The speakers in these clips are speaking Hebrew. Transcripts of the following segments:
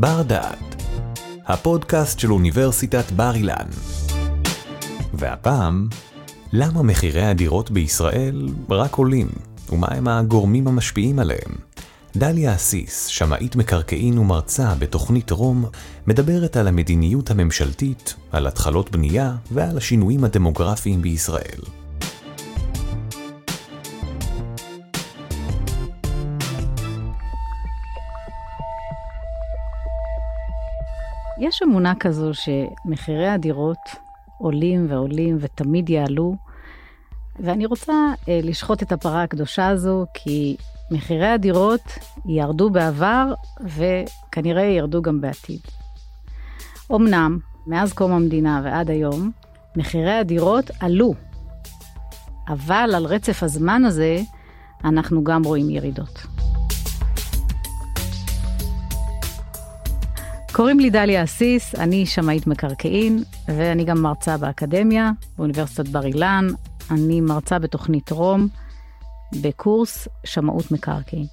בר דעת, הפודקאסט של אוניברסיטת בר אילן. והפעם, למה מחירי הדירות בישראל רק עולים, ומהם הגורמים המשפיעים עליהם? דליה אסיס, שמאית מקרקעין ומרצה בתוכנית רום, מדברת על המדיניות הממשלתית, על התחלות בנייה ועל השינויים הדמוגרפיים בישראל. יש אמונה כזו שמחירי הדירות עולים ועולים ותמיד יעלו, ואני רוצה אה, לשחוט את הפרה הקדושה הזו, כי מחירי הדירות ירדו בעבר וכנראה ירדו גם בעתיד. אמנם, מאז קום המדינה ועד היום, מחירי הדירות עלו, אבל על רצף הזמן הזה אנחנו גם רואים ירידות. קוראים לי דליה אסיס, אני שמאית מקרקעין, ואני גם מרצה באקדמיה, באוניברסיטת בר אילן. אני מרצה בתוכנית רום, בקורס שמאות מקרקעין.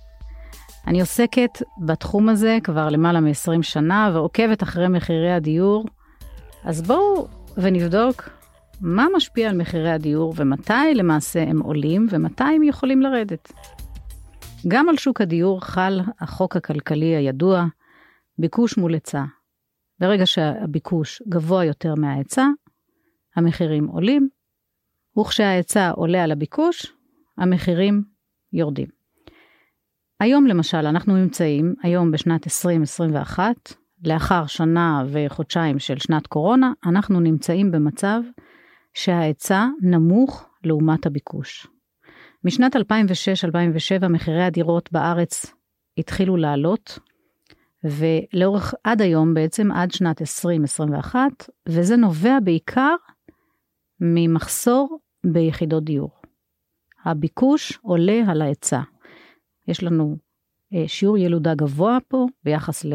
אני עוסקת בתחום הזה כבר למעלה מ-20 שנה, ועוקבת אחרי מחירי הדיור. אז בואו ונבדוק מה משפיע על מחירי הדיור, ומתי למעשה הם עולים, ומתי הם יכולים לרדת. גם על שוק הדיור חל החוק הכלכלי הידוע, ביקוש מול היצע. ברגע שהביקוש גבוה יותר מההיצע, המחירים עולים, וכשההיצע עולה על הביקוש, המחירים יורדים. היום למשל, אנחנו נמצאים היום בשנת 2021, לאחר שנה וחודשיים של שנת קורונה, אנחנו נמצאים במצב שההיצע נמוך לעומת הביקוש. משנת 2006-2007 מחירי הדירות בארץ התחילו לעלות, ולאורך עד היום בעצם, עד שנת 2021, וזה נובע בעיקר ממחסור ביחידות דיור. הביקוש עולה על ההיצע. יש לנו אה, שיעור ילודה גבוה פה ביחס ל,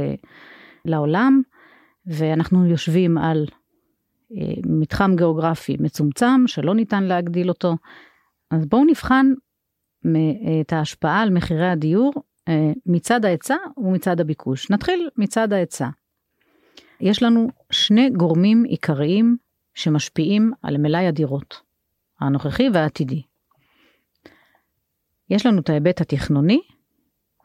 לעולם, ואנחנו יושבים על אה, מתחם גיאוגרפי מצומצם שלא ניתן להגדיל אותו. אז בואו נבחן את ההשפעה על מחירי הדיור מצד ההיצע ומצד הביקוש. נתחיל מצד ההיצע. יש לנו שני גורמים עיקריים שמשפיעים על מלאי הדירות, הנוכחי והעתידי. יש לנו את ההיבט התכנוני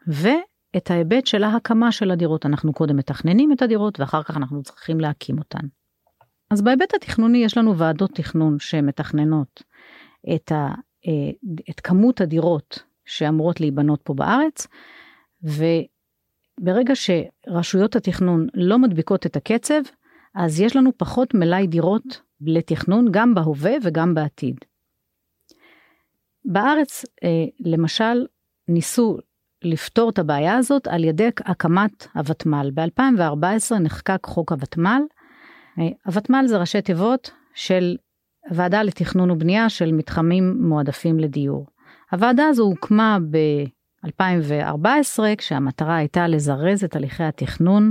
ואת ההיבט של ההקמה של הדירות. אנחנו קודם מתכננים את הדירות ואחר כך אנחנו צריכים להקים אותן. אז בהיבט התכנוני יש לנו ועדות תכנון שמתכננות את, ה, אה, את כמות הדירות שאמורות להיבנות פה בארץ, וברגע שרשויות התכנון לא מדביקות את הקצב, אז יש לנו פחות מלאי דירות לתכנון גם בהווה וגם בעתיד. בארץ, אה, למשל, ניסו לפתור את הבעיה הזאת על ידי הקמת הוותמ"ל. ב-2014 נחקק חוק הוותמ"ל. אה, הוותמ"ל זה ראשי תיבות של ועדה לתכנון ובנייה של מתחמים מועדפים לדיור. הוועדה הזו הוקמה ב-2014 כשהמטרה הייתה לזרז את הליכי התכנון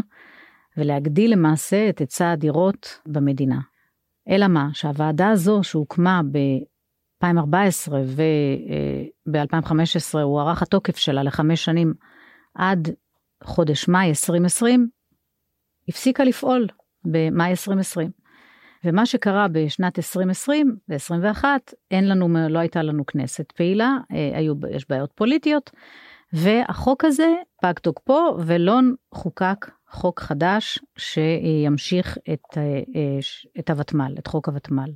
ולהגדיל למעשה את היצע הדירות במדינה. אלא מה, שהוועדה הזו שהוקמה ב-2014 וב-2015 הוארך התוקף שלה לחמש שנים עד חודש מאי 2020, הפסיקה לפעול במאי 2020. ומה שקרה בשנת 2020 ו-2021, אין לנו, לא הייתה לנו כנסת פעילה, אה, היו, יש בעיות פוליטיות, והחוק הזה פג תוקפו ולא חוקק חוק חדש שימשיך את, אה, אה, את הוותמ"ל, את חוק הוותמ"ל.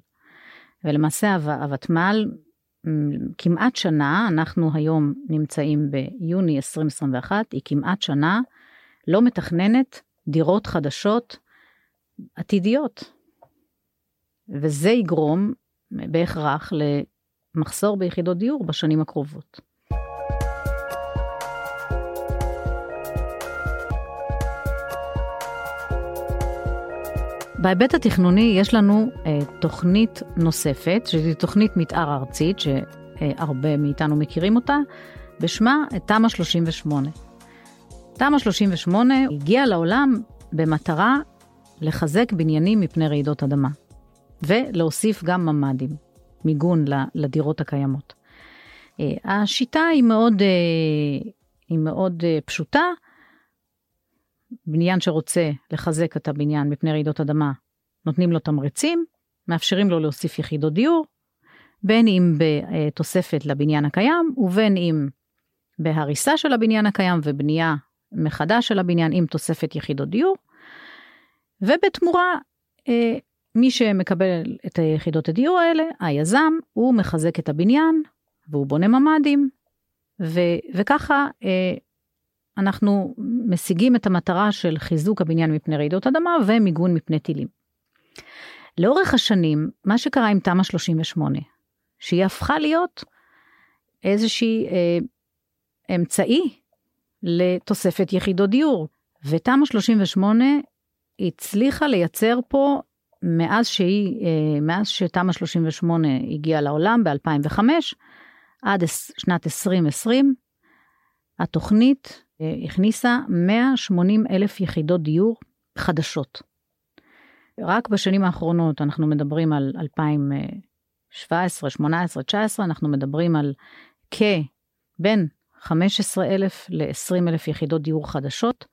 ולמעשה הוותמ"ל כמעט שנה, אנחנו היום נמצאים ביוני 2021, היא כמעט שנה לא מתכננת דירות חדשות עתידיות. וזה יגרום בהכרח למחסור ביחידות דיור בשנים הקרובות. בהיבט התכנוני יש לנו אה, תוכנית נוספת, שזו תוכנית מתאר ארצית, שהרבה מאיתנו מכירים אותה, בשמה תמ"א 38. תמ"א 38 הגיעה לעולם במטרה לחזק בניינים מפני רעידות אדמה. ולהוסיף גם ממ"דים, מיגון לדירות הקיימות. אה, השיטה היא מאוד, אה, היא מאוד אה, פשוטה. בניין שרוצה לחזק את הבניין מפני רעידות אדמה, נותנים לו תמריצים, מאפשרים לו להוסיף יחידות דיור, בין אם בתוספת לבניין הקיים ובין אם בהריסה של הבניין הקיים ובנייה מחדש של הבניין עם תוספת יחידות דיור. ובתמורה, מי שמקבל את היחידות הדיור האלה, היזם, הוא מחזק את הבניין והוא בונה ממ"דים, ו, וככה אה, אנחנו משיגים את המטרה של חיזוק הבניין מפני רעידות אדמה ומיגון מפני טילים. לאורך השנים, מה שקרה עם תמ"א 38, שהיא הפכה להיות איזושהי אה, אמצעי לתוספת יחידות דיור, ותמ"א 38 הצליחה לייצר פה, מאז שהיא, אה, מאז שתמ"א 38 הגיעה לעולם ב-2005, עד שנת 2020, התוכנית אה, הכניסה 180 אלף יחידות דיור חדשות. רק בשנים האחרונות אנחנו מדברים על 2017, 18, 19, אנחנו מדברים על כבין 15 אלף ל-20 אלף יחידות דיור חדשות,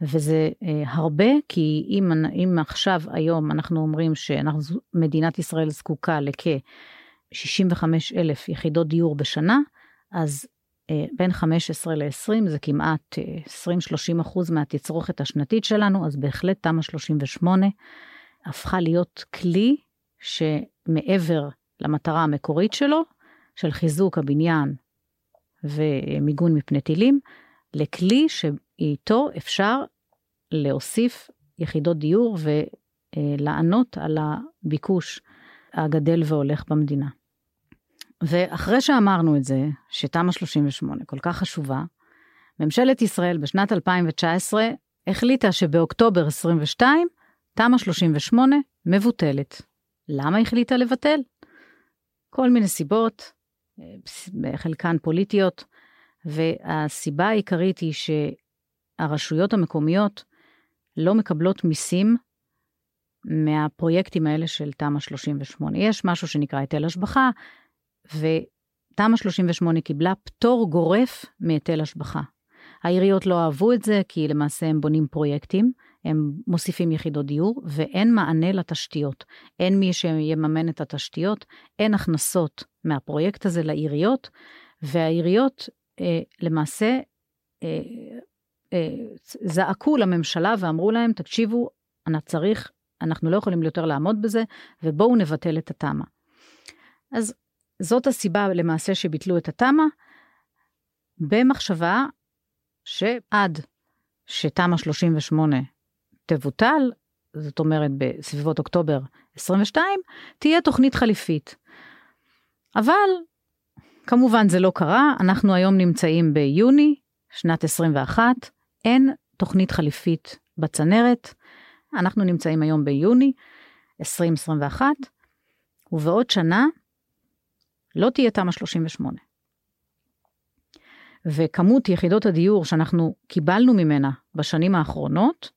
וזה אה, הרבה, כי אם, אם עכשיו, היום, אנחנו אומרים שמדינת ישראל זקוקה לכ-65 אלף יחידות דיור בשנה, אז אה, בין 15 ל-20 זה כמעט 20-30 אה, אחוז מהתצרוכת השנתית שלנו, אז בהחלט תמ"א 38 הפכה להיות כלי שמעבר למטרה המקורית שלו, של חיזוק הבניין ומיגון מפני טילים, לכלי שאיתו אפשר להוסיף יחידות דיור ולענות על הביקוש הגדל והולך במדינה. ואחרי שאמרנו את זה, שתמ"א 38 כל כך חשובה, ממשלת ישראל בשנת 2019 החליטה שבאוקטובר 22 תמ"א 38 מבוטלת. למה החליטה לבטל? כל מיני סיבות, חלקן פוליטיות, והסיבה העיקרית היא שהרשויות המקומיות לא מקבלות מיסים מהפרויקטים האלה של תמ"א 38. יש משהו שנקרא היטל השבחה, ותמ"א 38 קיבלה פטור גורף מהיטל השבחה. העיריות לא אהבו את זה, כי למעשה הם בונים פרויקטים, הם מוסיפים יחידות דיור, ואין מענה לתשתיות. אין מי שיממן את התשתיות, אין הכנסות מהפרויקט הזה לעיריות, והעיריות אה, למעשה אה, זעקו לממשלה ואמרו להם, תקשיבו, אני צריך, אנחנו לא יכולים יותר לעמוד בזה, ובואו נבטל את התמ"א. אז זאת הסיבה למעשה שביטלו את התמ"א, במחשבה שעד שתמ"א 38 תבוטל, זאת אומרת בסביבות אוקטובר 22, תהיה תוכנית חליפית. אבל כמובן זה לא קרה, אנחנו היום נמצאים ביוני, שנת 21, אין תוכנית חליפית בצנרת, אנחנו נמצאים היום ביוני 2021, ובעוד שנה לא תהיה תמ"א 38. וכמות יחידות הדיור שאנחנו קיבלנו ממנה בשנים האחרונות,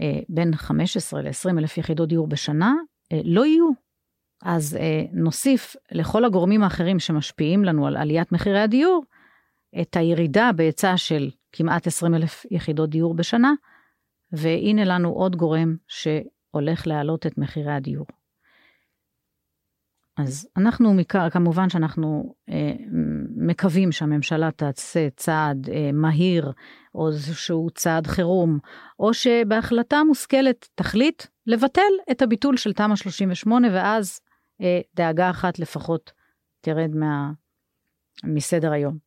אה, בין 15 ל-20 אלף יחידות דיור בשנה, אה, לא יהיו. אז אה, נוסיף לכל הגורמים האחרים שמשפיעים לנו על עליית מחירי הדיור, את הירידה בהיצע של כמעט 20 אלף יחידות דיור בשנה, והנה לנו עוד גורם שהולך להעלות את מחירי הדיור. אז אנחנו, כמובן שאנחנו אה, מקווים שהממשלה תעשה צעד אה, מהיר, או איזשהו צעד חירום, או שבהחלטה מושכלת תחליט לבטל את הביטול של תמ"א 38, ואז אה, דאגה אחת לפחות תרד מה, מסדר היום.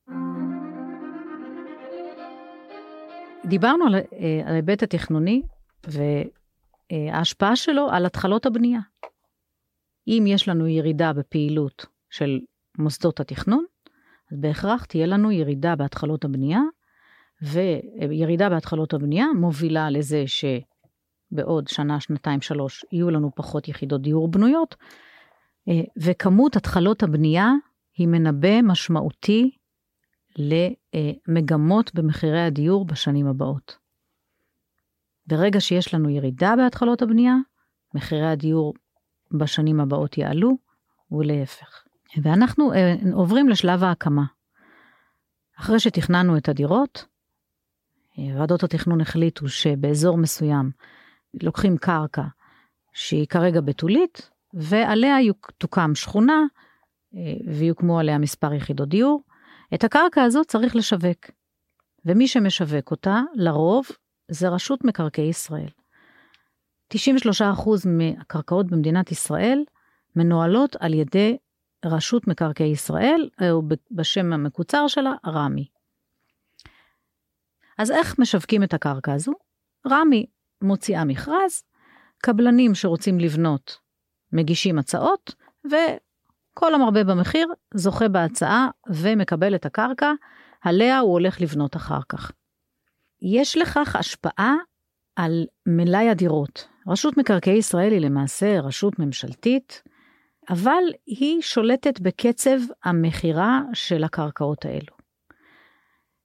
דיברנו על ההיבט התכנוני וההשפעה שלו על התחלות הבנייה. אם יש לנו ירידה בפעילות של מוסדות התכנון, אז בהכרח תהיה לנו ירידה בהתחלות הבנייה, וירידה בהתחלות הבנייה מובילה לזה שבעוד שנה, שנתיים, שלוש, יהיו לנו פחות יחידות דיור בנויות, אה, וכמות התחלות הבנייה היא מנבא משמעותי למגמות במחירי הדיור בשנים הבאות. ברגע שיש לנו ירידה בהתחלות הבנייה, מחירי הדיור בשנים הבאות יעלו, ולהפך. ואנחנו אה, עוברים לשלב ההקמה. אחרי שתכננו את הדירות, ועדות התכנון החליטו שבאזור מסוים לוקחים קרקע שהיא כרגע בתולית, ועליה תוקם שכונה ויוקמו עליה מספר יחידות דיור. את הקרקע הזאת צריך לשווק, ומי שמשווק אותה, לרוב, זה רשות מקרקעי ישראל. 93% מהקרקעות במדינת ישראל מנוהלות על ידי רשות מקרקעי ישראל, או בשם המקוצר שלה, רמ"י. אז איך משווקים את הקרקע הזו? רמ"י מוציאה מכרז, קבלנים שרוצים לבנות מגישים הצעות, וכל המרבה במחיר זוכה בהצעה ומקבל את הקרקע, עליה הוא הולך לבנות אחר כך. יש לכך השפעה על מלאי הדירות. רשות מקרקעי ישראל היא למעשה רשות ממשלתית, אבל היא שולטת בקצב המכירה של הקרקעות האלו.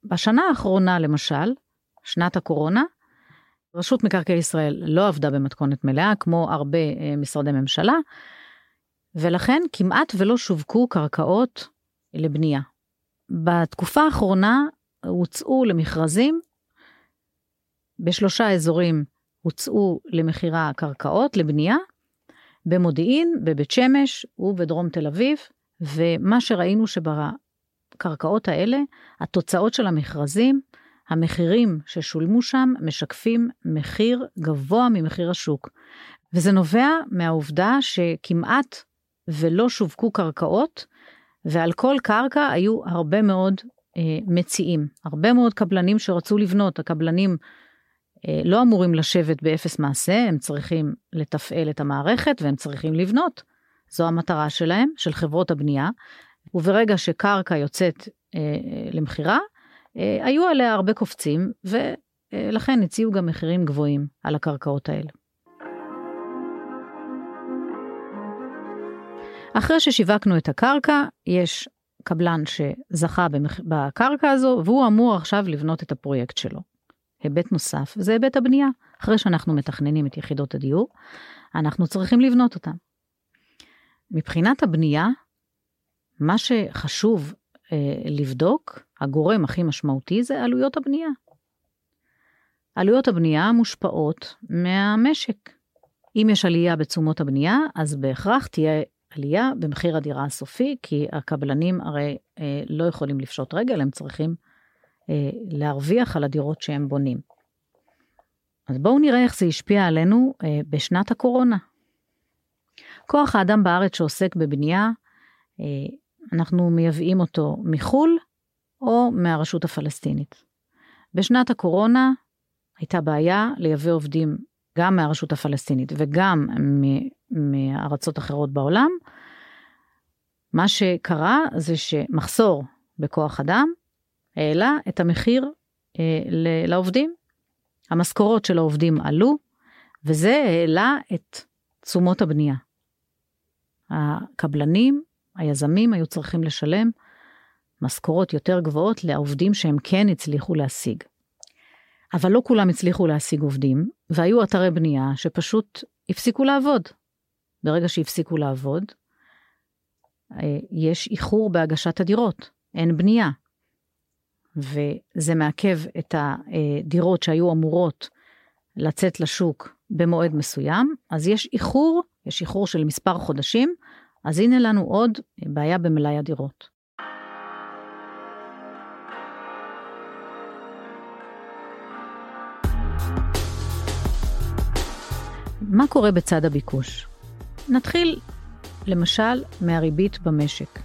בשנה האחרונה, למשל, שנת הקורונה, רשות מקרקעי ישראל לא עבדה במתכונת מלאה, כמו הרבה אה, משרדי ממשלה, ולכן כמעט ולא שווקו קרקעות לבנייה. בתקופה האחרונה הוצאו למכרזים, בשלושה אזורים הוצאו למכירה קרקעות לבנייה, במודיעין, בבית שמש ובדרום תל אביב, ומה שראינו שבקרקעות האלה, התוצאות של המכרזים, המחירים ששולמו שם משקפים מחיר גבוה ממחיר השוק. וזה נובע מהעובדה שכמעט ולא שווקו קרקעות, ועל כל קרקע היו הרבה מאוד אה, מציעים, הרבה מאוד קבלנים שרצו לבנות, הקבלנים אה, לא אמורים לשבת באפס מעשה, הם צריכים לתפעל את המערכת והם צריכים לבנות. זו המטרה שלהם, של חברות הבנייה, וברגע שקרקע יוצאת אה, למכירה, אה, היו עליה הרבה קופצים, ולכן הציעו גם מחירים גבוהים על הקרקעות האלה. אחרי ששיווקנו את הקרקע, יש קבלן שזכה בקרקע הזו, והוא אמור עכשיו לבנות את הפרויקט שלו. היבט נוסף זה היבט הבנייה. אחרי שאנחנו מתכננים את יחידות הדיור, אנחנו צריכים לבנות אותן. מבחינת הבנייה, מה שחשוב אה, לבדוק, הגורם הכי משמעותי זה עלויות הבנייה. עלויות הבנייה מושפעות מהמשק. אם יש עלייה בתשומות הבנייה, אז בהכרח תהיה עלייה במחיר הדירה הסופי, כי הקבלנים הרי אה, לא יכולים לפשוט רגל, הם צריכים אה, להרוויח על הדירות שהם בונים. אז בואו נראה איך זה השפיע עלינו אה, בשנת הקורונה. כוח האדם בארץ שעוסק בבנייה, אה, אנחנו מייבאים אותו מחו"ל או מהרשות הפלסטינית. בשנת הקורונה הייתה בעיה לייבא עובדים גם מהרשות הפלסטינית וגם מארצות אחרות בעולם. מה שקרה זה שמחסור בכוח אדם העלה את המחיר אה, לעובדים. המשכורות של העובדים עלו, וזה העלה את תשומות הבנייה. הקבלנים, היזמים היו צריכים לשלם משכורות יותר גבוהות לעובדים שהם כן הצליחו להשיג. אבל לא כולם הצליחו להשיג עובדים, והיו אתרי בנייה שפשוט הפסיקו לעבוד. ברגע שהפסיקו לעבוד, אה, יש איחור בהגשת הדירות, אין בנייה. וזה מעכב את הדירות שהיו אמורות לצאת לשוק במועד מסוים, אז יש איחור, יש איחור של מספר חודשים, אז הנה לנו עוד בעיה במלאי הדירות. מה קורה בצד הביקוש? נתחיל למשל מהריבית במשק.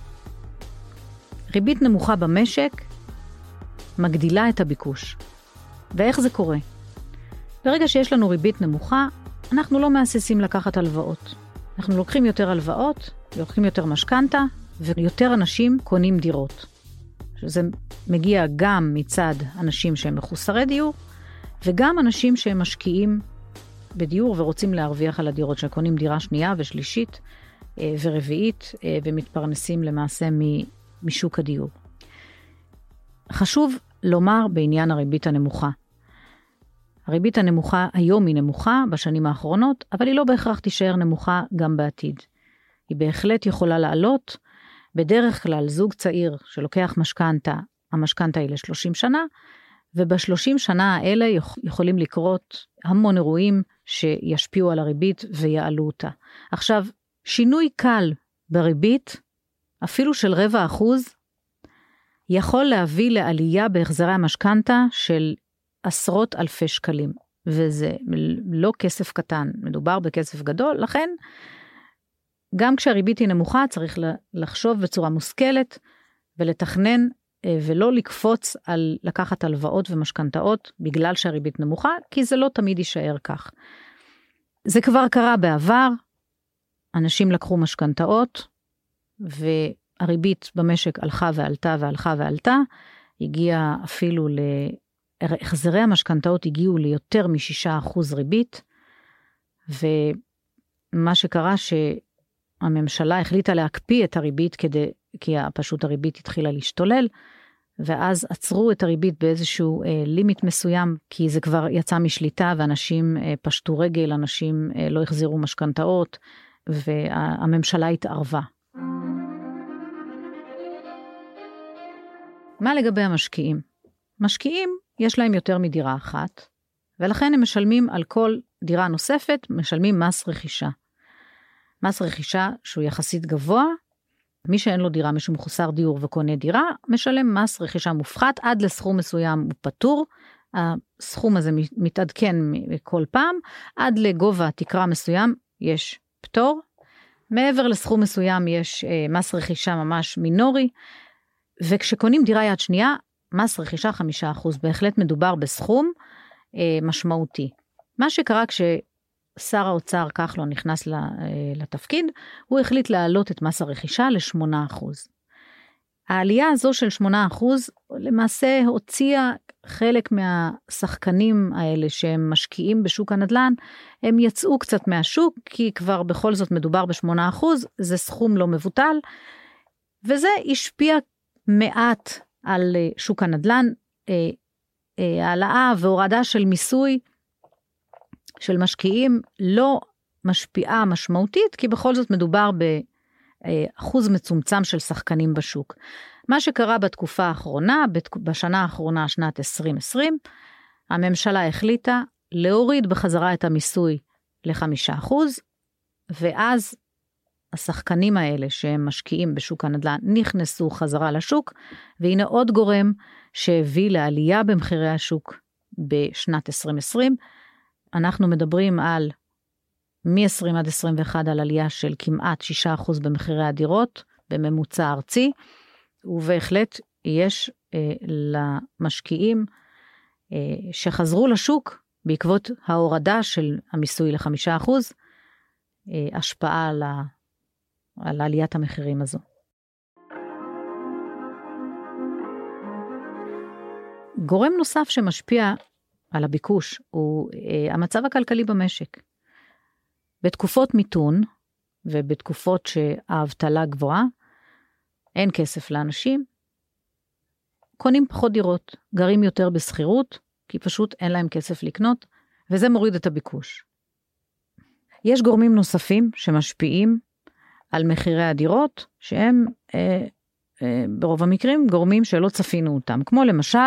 ריבית נמוכה במשק מגדילה את הביקוש. ואיך זה קורה? ברגע שיש לנו ריבית נמוכה, אנחנו לא מהססים לקחת הלוואות. אנחנו לוקחים יותר הלוואות, לוקחים יותר משכנתה, ויותר אנשים קונים דירות. שזה מגיע גם מצד אנשים שהם מחוסרי דיור, וגם אנשים שהם משקיעים בדיור ורוצים להרוויח על הדירות, שקונים דירה שנייה ושלישית אה, ורביעית, אה, ומתפרנסים למעשה משוק הדיור. חשוב לומר בעניין הריבית הנמוכה. הריבית הנמוכה היום היא נמוכה בשנים האחרונות, אבל היא לא בהכרח תישאר נמוכה גם בעתיד. היא בהחלט יכולה לעלות. בדרך כלל זוג צעיר שלוקח משכנתה, המשכנתה היא ל-30 שנה, ובשלושים שנה האלה יכולים לקרות המון אירועים שישפיעו על הריבית ויעלו אותה. עכשיו, שינוי קל בריבית, אפילו של רבע אחוז, יכול להביא לעלייה בהחזרי המשכנתה של עשרות אלפי שקלים, וזה לא כסף קטן, מדובר בכסף גדול, לכן גם כשהריבית היא נמוכה צריך לחשוב בצורה מושכלת ולתכנן ולא לקפוץ על לקחת הלוואות ומשכנתאות בגלל שהריבית נמוכה, כי זה לא תמיד יישאר כך. זה כבר קרה בעבר, אנשים לקחו משכנתאות, והריבית במשק הלכה ועלתה והלכה ועלתה, הגיעה אפילו ל... החזרי המשכנתאות הגיעו ליותר מ-6% ריבית, ומה שקרה שהממשלה החליטה להקפיא את הריבית כדי, כי פשוט הריבית התחילה להשתולל, ואז עצרו את הריבית באיזשהו אה, לימיט מסוים, כי זה כבר יצא משליטה ואנשים אה, פשטו רגל, אנשים אה, לא החזירו משכנתאות, והממשלה התערבה. מה לגבי המשקיעים? משקיעים, יש להם יותר מדירה אחת, ולכן הם משלמים על כל דירה נוספת, משלמים מס רכישה. מס רכישה שהוא יחסית גבוה, מי שאין לו דירה, מי שמחוסר דיור וקונה דירה, משלם מס רכישה מופחת, עד לסכום מסוים הוא פטור. הסכום הזה מתעדכן כל פעם, עד לגובה תקרה מסוים יש פטור. מעבר לסכום מסוים יש אה, מס רכישה ממש מינורי, וכשקונים דירה יד שנייה, מס רכישה 5%, בהחלט מדובר בסכום אה, משמעותי. מה שקרה כששר האוצר כחלון נכנס אה, לתפקיד, הוא החליט להעלות את מס הרכישה ל-8%. העלייה הזו של 8% למעשה הוציאה חלק מהשחקנים האלה שהם משקיעים בשוק הנדל"ן, הם יצאו קצת מהשוק, כי כבר בכל זאת מדובר ב-8%, זה סכום לא מבוטל, וזה השפיע מעט על אה, שוק הנדל"ן, אה, העלאה והורדה של מיסוי של משקיעים לא משפיעה משמעותית, כי בכל זאת מדובר באחוז מצומצם של שחקנים בשוק. מה שקרה בתקופה האחרונה, בשנה האחרונה, שנת 2020, הממשלה החליטה להוריד בחזרה את המיסוי לחמישה אחוז, ואז השחקנים האלה שהם משקיעים בשוק הנדל"ן נכנסו חזרה לשוק, והנה עוד גורם שהביא לעלייה במחירי השוק בשנת 2020. אנחנו מדברים על מ-20 עד 21 על עלייה של כמעט 6% במחירי הדירות בממוצע ארצי, ובהחלט יש אה, למשקיעים אה, שחזרו לשוק בעקבות ההורדה של המיסוי לחמישה אחוז, אה, השפעה על, ה, על עליית המחירים הזו. גורם נוסף שמשפיע על הביקוש הוא אה, המצב הכלכלי במשק. בתקופות מיתון ובתקופות שהאבטלה גבוהה, אין כסף לאנשים, קונים פחות דירות, גרים יותר בשכירות, כי פשוט אין להם כסף לקנות, וזה מוריד את הביקוש. יש גורמים נוספים שמשפיעים על מחירי הדירות, שהם אה, ברוב המקרים גורמים שלא צפינו אותם, כמו למשל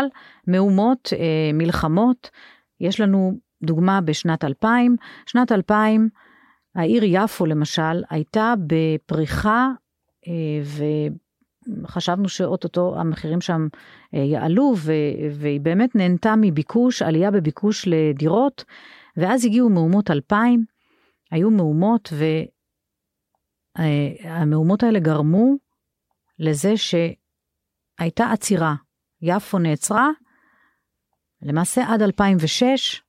מהומות, אה, מלחמות. יש לנו דוגמה בשנת 2000, שנת 2000, העיר יפו למשל הייתה בפריחה אה, וחשבנו שאו-טו-טו המחירים שם אה, יעלו, והיא באמת נהנתה מביקוש, עלייה בביקוש לדירות, ואז הגיעו מהומות 2000, היו מהומות, והמהומות האלה גרמו לזה שהייתה עצירה. יפו נעצרה, למעשה עד 2006,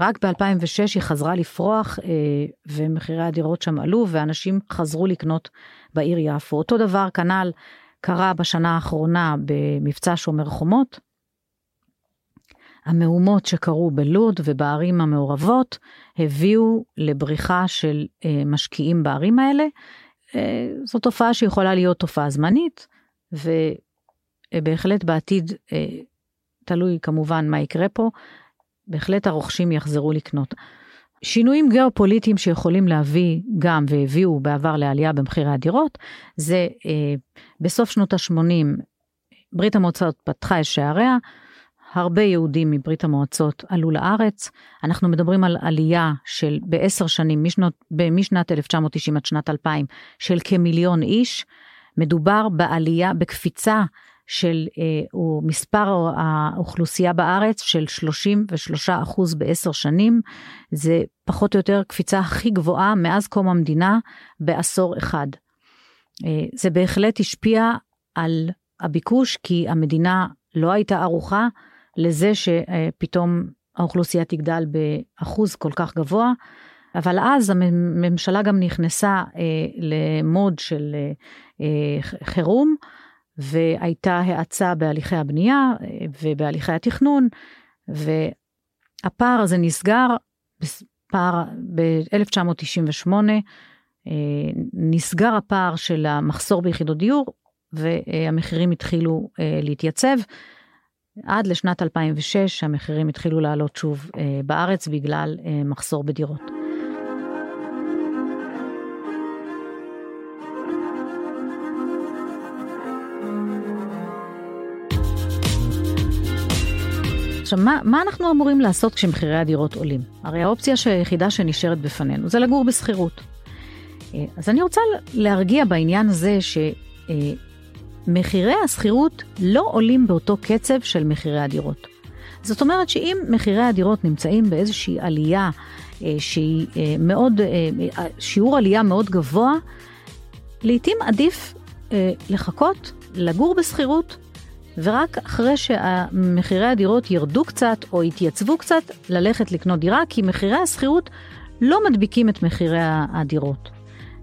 רק ב-2006 היא חזרה לפרוח אה, ומחירי הדירות שם עלו ואנשים חזרו לקנות בעיר יפו. אותו דבר כנ"ל קרה בשנה האחרונה במבצע שומר חומות. המהומות שקרו בלוד ובערים המעורבות הביאו לבריחה של אה, משקיעים בערים האלה. אה, זו תופעה שיכולה להיות תופעה זמנית, ובהחלט בעתיד, אה, תלוי כמובן מה יקרה פה, בהחלט הרוכשים יחזרו לקנות. שינויים גיאופוליטיים שיכולים להביא גם והביאו בעבר לעלייה במחירי הדירות, זה אה, בסוף שנות ה-80 ברית המועצות פתחה את שעריה, הרבה יהודים מברית המועצות עלו לארץ. אנחנו מדברים על עלייה של בעשר שנים, משנות, משנת 1990 עד שנת 2000, של כמיליון איש. מדובר בעלייה, בקפיצה של אה, מספר האוכלוסייה בארץ של 33 אחוז בעשר שנים. זה פחות או יותר קפיצה הכי גבוהה מאז קום המדינה בעשור אחד. אה, זה בהחלט השפיע על הביקוש כי המדינה לא הייתה ערוכה לזה שפתאום האוכלוסייה תגדל באחוז כל כך גבוה. אבל אז הממשלה גם נכנסה אה, למוד של אה, אה, חירום, והייתה האצה בהליכי הבנייה אה, ובהליכי התכנון, והפער הזה נסגר, פער ב-1998, אה, נסגר הפער של המחסור ביחידות דיור, והמחירים התחילו אה, להתייצב. עד לשנת 2006 המחירים התחילו לעלות שוב בארץ בגלל מחסור בדירות. עכשיו, מה, מה אנחנו אמורים לעשות כשמחירי הדירות עולים? הרי האופציה היחידה שנשארת בפנינו זה לגור בשכירות. אה, אז אני רוצה להרגיע בעניין הזה שמחירי השכירות לא עולים באותו קצב של מחירי הדירות. זאת אומרת שאם מחירי הדירות נמצאים באיזושהי עלייה אה, שהיא אה, מאוד, שיעור עלייה מאוד גבוה, לעתים עדיף לחכות, לגור בשכירות ורק אחרי שמחירי הדירות ירדו קצת או יתייצבו קצת, ללכת לקנות דירה, כי מחירי השכירות לא מדביקים את מחירי הדירות.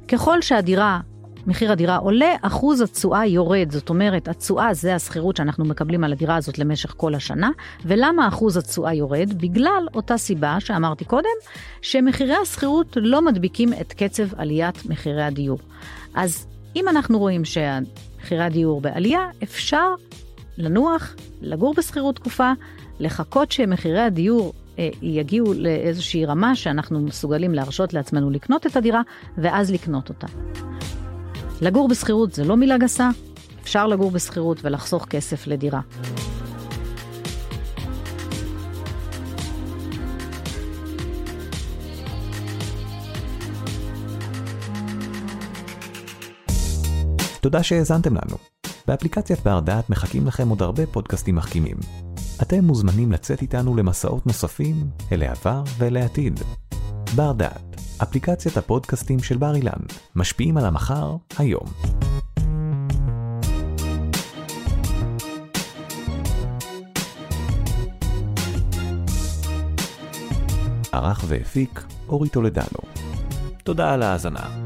ככל שהדירה, מחיר הדירה עולה, אחוז התשואה יורד. זאת אומרת, התשואה זה השכירות שאנחנו מקבלים על הדירה הזאת למשך כל השנה. ולמה אחוז התשואה יורד? בגלל אותה סיבה שאמרתי קודם, שמחירי השכירות לא מדביקים את קצב עליית מחירי הדיור. אז אם אנחנו רואים שמחירי הדיור בעלייה, אפשר לנוח, לגור בשכירות תקופה, לחכות שמחירי הדיור אה, יגיעו לאיזושהי רמה שאנחנו מסוגלים להרשות לעצמנו לקנות את הדירה, ואז לקנות אותה. לגור בשכירות זה לא מילה גסה, אפשר לגור בשכירות ולחסוך כסף לדירה. תודה שהאזנתם לנו. באפליקציית בר דעת מחכים לכם עוד הרבה פודקאסטים מחכימים. אתם מוזמנים לצאת איתנו למסעות נוספים אל העבר ואל העתיד. בר דעת, אפליקציית הפודקאסטים של בר אילן, משפיעים על המחר, היום. ערך והפיק אורי טולדנו. תודה על ההאזנה.